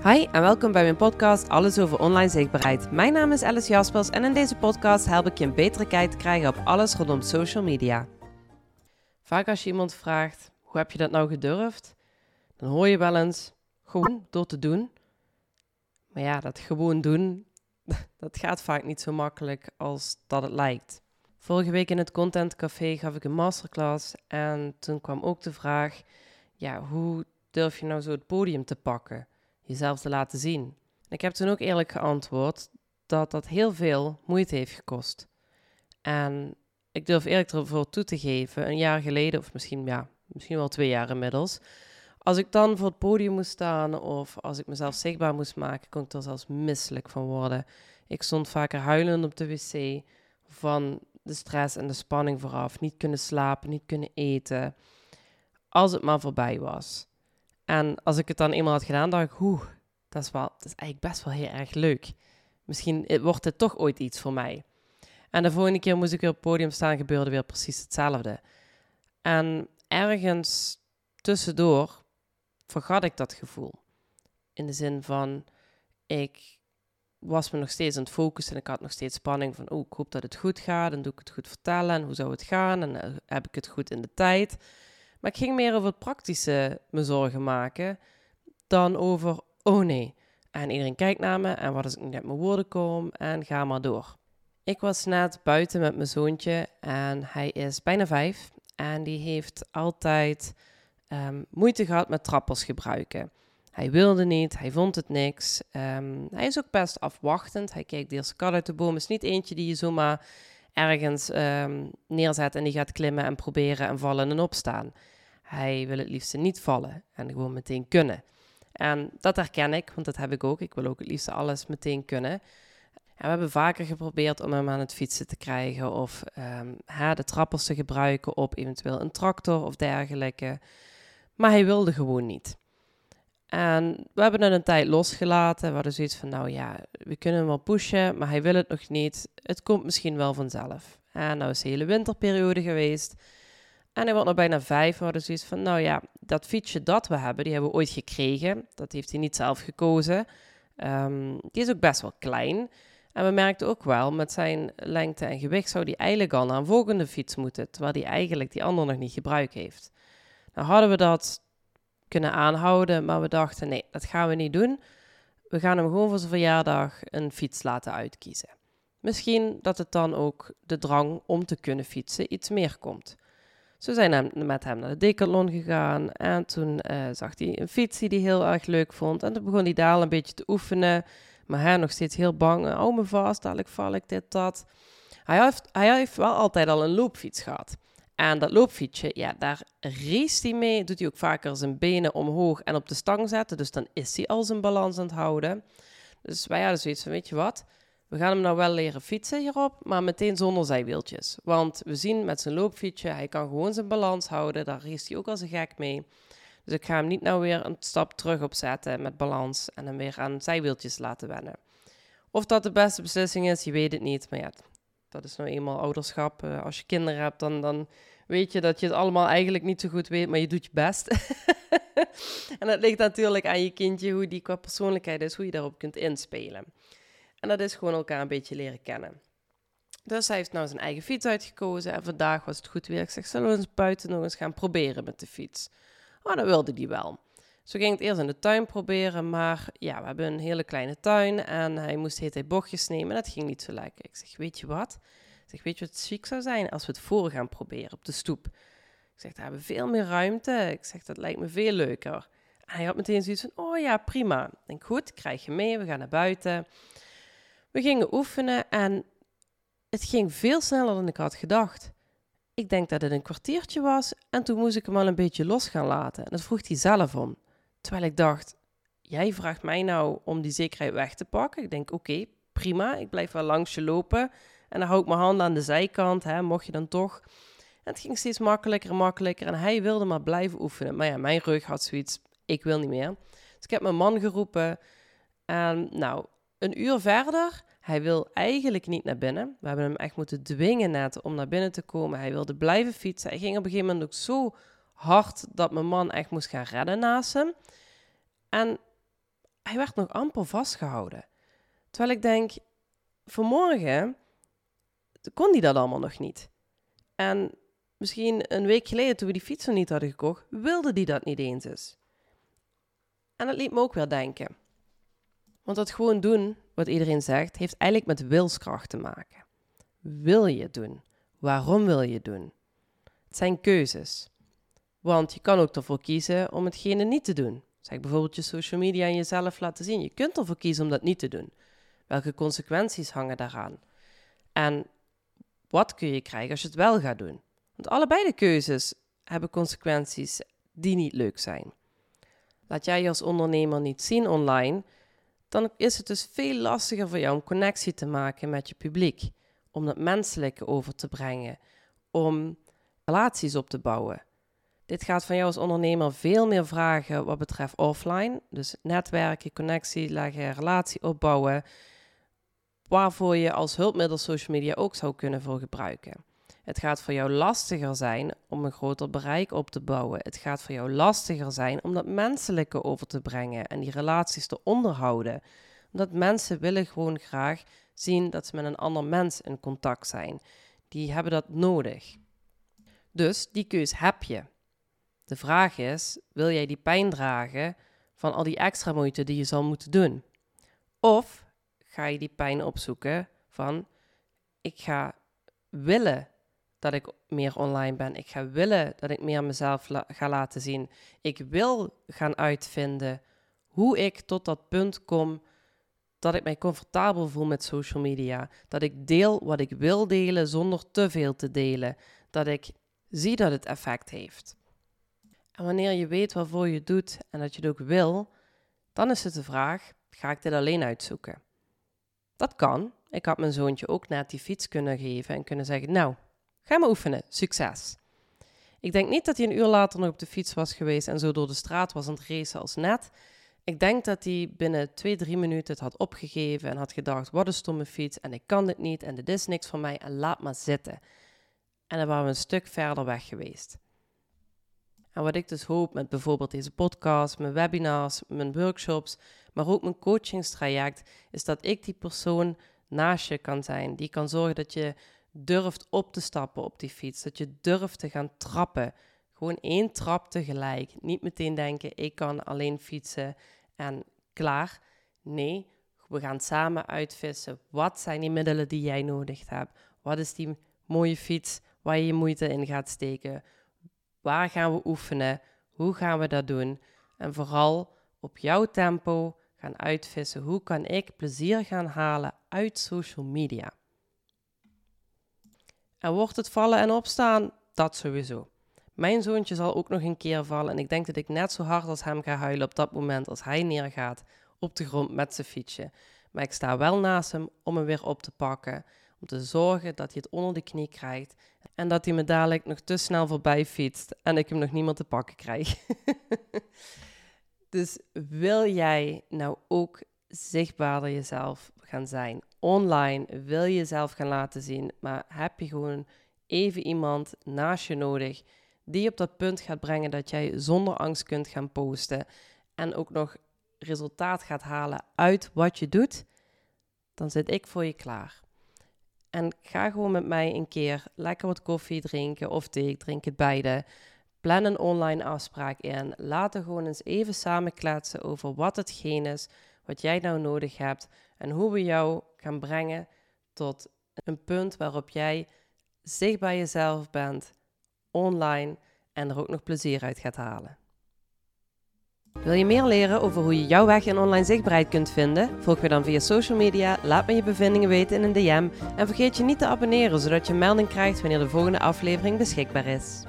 Hi en welkom bij mijn podcast Alles over online zichtbaarheid. Mijn naam is Alice Jaspers en in deze podcast help ik je een betere kijk te krijgen op alles rondom social media. Vaak als je iemand vraagt, hoe heb je dat nou gedurfd? Dan hoor je wel eens, gewoon door te doen. Maar ja, dat gewoon doen, dat gaat vaak niet zo makkelijk als dat het lijkt. Vorige week in het Content Café gaf ik een masterclass en toen kwam ook de vraag, ja, hoe durf je nou zo het podium te pakken? Jezelf te laten zien. Ik heb toen ook eerlijk geantwoord dat dat heel veel moeite heeft gekost. En ik durf eerlijk ervoor toe te geven, een jaar geleden, of misschien, ja, misschien wel twee jaar inmiddels, als ik dan voor het podium moest staan of als ik mezelf zichtbaar moest maken, kon ik er zelfs misselijk van worden. Ik stond vaker huilend op de wc van de stress en de spanning vooraf. Niet kunnen slapen, niet kunnen eten. Als het maar voorbij was. En als ik het dan eenmaal had gedaan, dacht ik, oeh, dat is, wel, dat is eigenlijk best wel heel erg leuk. Misschien wordt het toch ooit iets voor mij. En de volgende keer moest ik weer op het podium staan, gebeurde weer precies hetzelfde. En ergens tussendoor vergat ik dat gevoel. In de zin van, ik was me nog steeds aan het focussen en ik had nog steeds spanning van, oh, ik hoop dat het goed gaat en doe ik het goed vertellen en hoe zou het gaan en eh, heb ik het goed in de tijd. Maar ik ging meer over het praktische me zorgen maken dan over, oh nee, en iedereen kijkt naar me en wat als ik niet uit mijn woorden kom en ga maar door. Ik was net buiten met mijn zoontje en hij is bijna vijf en die heeft altijd um, moeite gehad met trappers gebruiken. Hij wilde niet, hij vond het niks. Um, hij is ook best afwachtend. Hij kijkt eerst kat uit de boom. is niet eentje die je zomaar ergens um, neerzet en die gaat klimmen en proberen en vallen en opstaan. Hij wil het liefst niet vallen en gewoon meteen kunnen. En dat herken ik, want dat heb ik ook. Ik wil ook het liefst alles meteen kunnen. En we hebben vaker geprobeerd om hem aan het fietsen te krijgen of um, de trappers te gebruiken op eventueel een tractor of dergelijke. Maar hij wilde gewoon niet. En we hebben het een tijd losgelaten. We hadden zoiets van, nou ja, we kunnen hem wel pushen, maar hij wil het nog niet. Het komt misschien wel vanzelf. En nou is de hele winterperiode geweest. En hij wordt nog bijna vijf. We hadden zoiets van, nou ja, dat fietsje dat we hebben, die hebben we ooit gekregen. Dat heeft hij niet zelf gekozen. Um, die is ook best wel klein. En we merkten ook wel, met zijn lengte en gewicht zou hij eigenlijk al naar een volgende fiets moeten. Terwijl hij eigenlijk die andere nog niet gebruikt heeft. Nou hadden we dat kunnen aanhouden, maar we dachten, nee, dat gaan we niet doen. We gaan hem gewoon voor zijn verjaardag een fiets laten uitkiezen. Misschien dat het dan ook de drang om te kunnen fietsen iets meer komt. Zo zijn we met hem naar de Decathlon gegaan. En toen uh, zag hij een fiets die hij heel erg leuk vond. En toen begon hij daar een beetje te oefenen. Maar hij nog steeds heel bang. Hou me vast, dadelijk val ik dit, dat. Hij heeft, hij heeft wel altijd al een loopfiets gehad. En dat loopfietsje, ja, daar race hij mee. Doet hij ook vaker zijn benen omhoog en op de stang zetten. Dus dan is hij al zijn balans aan het houden. Dus wij hadden zoiets van, weet je wat? We gaan hem nou wel leren fietsen hierop, maar meteen zonder zijwieltjes. Want we zien met zijn loopfietsje, hij kan gewoon zijn balans houden. Daar is hij ook als een gek mee. Dus ik ga hem niet nou weer een stap terug opzetten met balans en hem weer aan zijwieltjes laten wennen. Of dat de beste beslissing is, je weet het niet. Maar ja, dat is nou eenmaal ouderschap. Uh, als je kinderen hebt, dan, dan weet je dat je het allemaal eigenlijk niet zo goed weet, maar je doet je best. en dat ligt natuurlijk aan je kindje, hoe die qua persoonlijkheid is, hoe je daarop kunt inspelen. En dat is gewoon elkaar een beetje leren kennen. Dus hij heeft nou zijn eigen fiets uitgekozen en vandaag was het goed weer. Ik zeg, zullen we eens buiten nog eens gaan proberen met de fiets? Oh, dat wilde hij wel. Zo ging het eerst in de tuin proberen, maar ja, we hebben een hele kleine tuin en hij moest de hele bochtjes nemen en dat ging niet zo lekker. Ik zeg, weet je wat? Ik zeg, weet je wat chic zou zijn als we het voor gaan proberen op de stoep? Ik zeg, daar hebben we veel meer ruimte. Ik zeg, dat lijkt me veel leuker. En hij had meteen zoiets van, oh ja, prima. Ik denk, goed, krijg je mee, we gaan naar buiten. We gingen oefenen en het ging veel sneller dan ik had gedacht. Ik denk dat het een kwartiertje was en toen moest ik hem al een beetje los gaan laten. En dat vroeg hij zelf om. Terwijl ik dacht, jij vraagt mij nou om die zekerheid weg te pakken. Ik denk, oké, prima, ik blijf wel langs je lopen. En dan hou ik mijn handen aan de zijkant, hè, mocht je dan toch. En het ging steeds makkelijker en makkelijker en hij wilde maar blijven oefenen. Maar ja, mijn rug had zoiets, ik wil niet meer. Dus ik heb mijn man geroepen en nou, een uur verder, hij wil eigenlijk niet naar binnen. We hebben hem echt moeten dwingen net om naar binnen te komen. Hij wilde blijven fietsen. Hij ging op een gegeven moment ook zo hard dat mijn man echt moest gaan redden naast hem. En hij werd nog amper vastgehouden. Terwijl ik denk, vanmorgen kon hij dat allemaal nog niet. En misschien een week geleden, toen we die fiets nog niet hadden gekocht, wilde die dat niet eens. En dat liet me ook weer denken. Want dat gewoon doen, wat iedereen zegt, heeft eigenlijk met wilskracht te maken. Wil je doen? Waarom wil je doen? Het zijn keuzes. Want je kan ook ervoor kiezen om hetgene niet te doen. Zeg bijvoorbeeld je social media en jezelf laten zien. Je kunt ervoor kiezen om dat niet te doen. Welke consequenties hangen daaraan? En wat kun je krijgen als je het wel gaat doen? Want allebei de keuzes hebben consequenties die niet leuk zijn. Laat jij je als ondernemer niet zien online, dan is het dus veel lastiger voor jou om connectie te maken met je publiek. Om dat menselijke over te brengen. Om relaties op te bouwen. Dit gaat van jou als ondernemer veel meer vragen wat betreft offline. Dus netwerken, connectie leggen, relatie opbouwen. Waarvoor je als hulpmiddel social media ook zou kunnen voor gebruiken. Het gaat voor jou lastiger zijn om een groter bereik op te bouwen. Het gaat voor jou lastiger zijn om dat menselijke over te brengen en die relaties te onderhouden. Omdat mensen willen gewoon graag zien dat ze met een ander mens in contact zijn. Die hebben dat nodig. Dus die keus heb je. De vraag is: wil jij die pijn dragen van al die extra moeite die je zal moeten doen? Of ga je die pijn opzoeken van: ik ga willen dat ik meer online ben. Ik ga willen dat ik meer mezelf ga laten zien. Ik wil gaan uitvinden hoe ik tot dat punt kom dat ik mij comfortabel voel met social media. Dat ik deel wat ik wil delen zonder te veel te delen. Dat ik zie dat het effect heeft. En wanneer je weet waarvoor je doet en dat je het ook wil, dan is het de vraag: ga ik dit alleen uitzoeken? Dat kan. Ik had mijn zoontje ook net die fiets kunnen geven en kunnen zeggen: Nou, ga maar oefenen, succes. Ik denk niet dat hij een uur later nog op de fiets was geweest en zo door de straat was aan het racen als net. Ik denk dat hij binnen twee, drie minuten het had opgegeven en had gedacht: wat een stomme fiets en ik kan dit niet en dit is niks voor mij en laat maar zitten. En dan waren we een stuk verder weg geweest. En wat ik dus hoop met bijvoorbeeld deze podcast, mijn webinars, mijn workshops, maar ook mijn coachingstraject, is dat ik die persoon naast je kan zijn. Die kan zorgen dat je durft op te stappen op die fiets. Dat je durft te gaan trappen. Gewoon één trap tegelijk. Niet meteen denken, ik kan alleen fietsen en klaar. Nee, we gaan samen uitvissen. Wat zijn die middelen die jij nodig hebt? Wat is die mooie fiets waar je je moeite in gaat steken? Waar gaan we oefenen? Hoe gaan we dat doen? En vooral op jouw tempo gaan uitvissen. Hoe kan ik plezier gaan halen uit social media? En wordt het vallen en opstaan? Dat sowieso. Mijn zoontje zal ook nog een keer vallen en ik denk dat ik net zo hard als hem ga huilen op dat moment als hij neergaat op de grond met zijn fietsje. Maar ik sta wel naast hem om hem weer op te pakken, om te zorgen dat hij het onder de knie krijgt en dat hij me dadelijk nog te snel voorbij fietst en ik hem nog niemand te pakken krijg. dus wil jij nou ook zichtbaarder jezelf gaan zijn online, wil je jezelf gaan laten zien, maar heb je gewoon even iemand naast je nodig die op dat punt gaat brengen dat jij zonder angst kunt gaan posten en ook nog resultaat gaat halen uit wat je doet, dan zit ik voor je klaar. En ga gewoon met mij een keer lekker wat koffie drinken of thee, ik drink het beide. Plan een online afspraak in. Laten gewoon eens even samen kletsen over wat hetgeen is wat jij nou nodig hebt en hoe we jou gaan brengen tot een punt waarop jij zichtbaar jezelf bent, online en er ook nog plezier uit gaat halen. Wil je meer leren over hoe je jouw weg in online zichtbaarheid kunt vinden? Volg me dan via social media, laat me je bevindingen weten in een DM en vergeet je niet te abonneren zodat je melding krijgt wanneer de volgende aflevering beschikbaar is.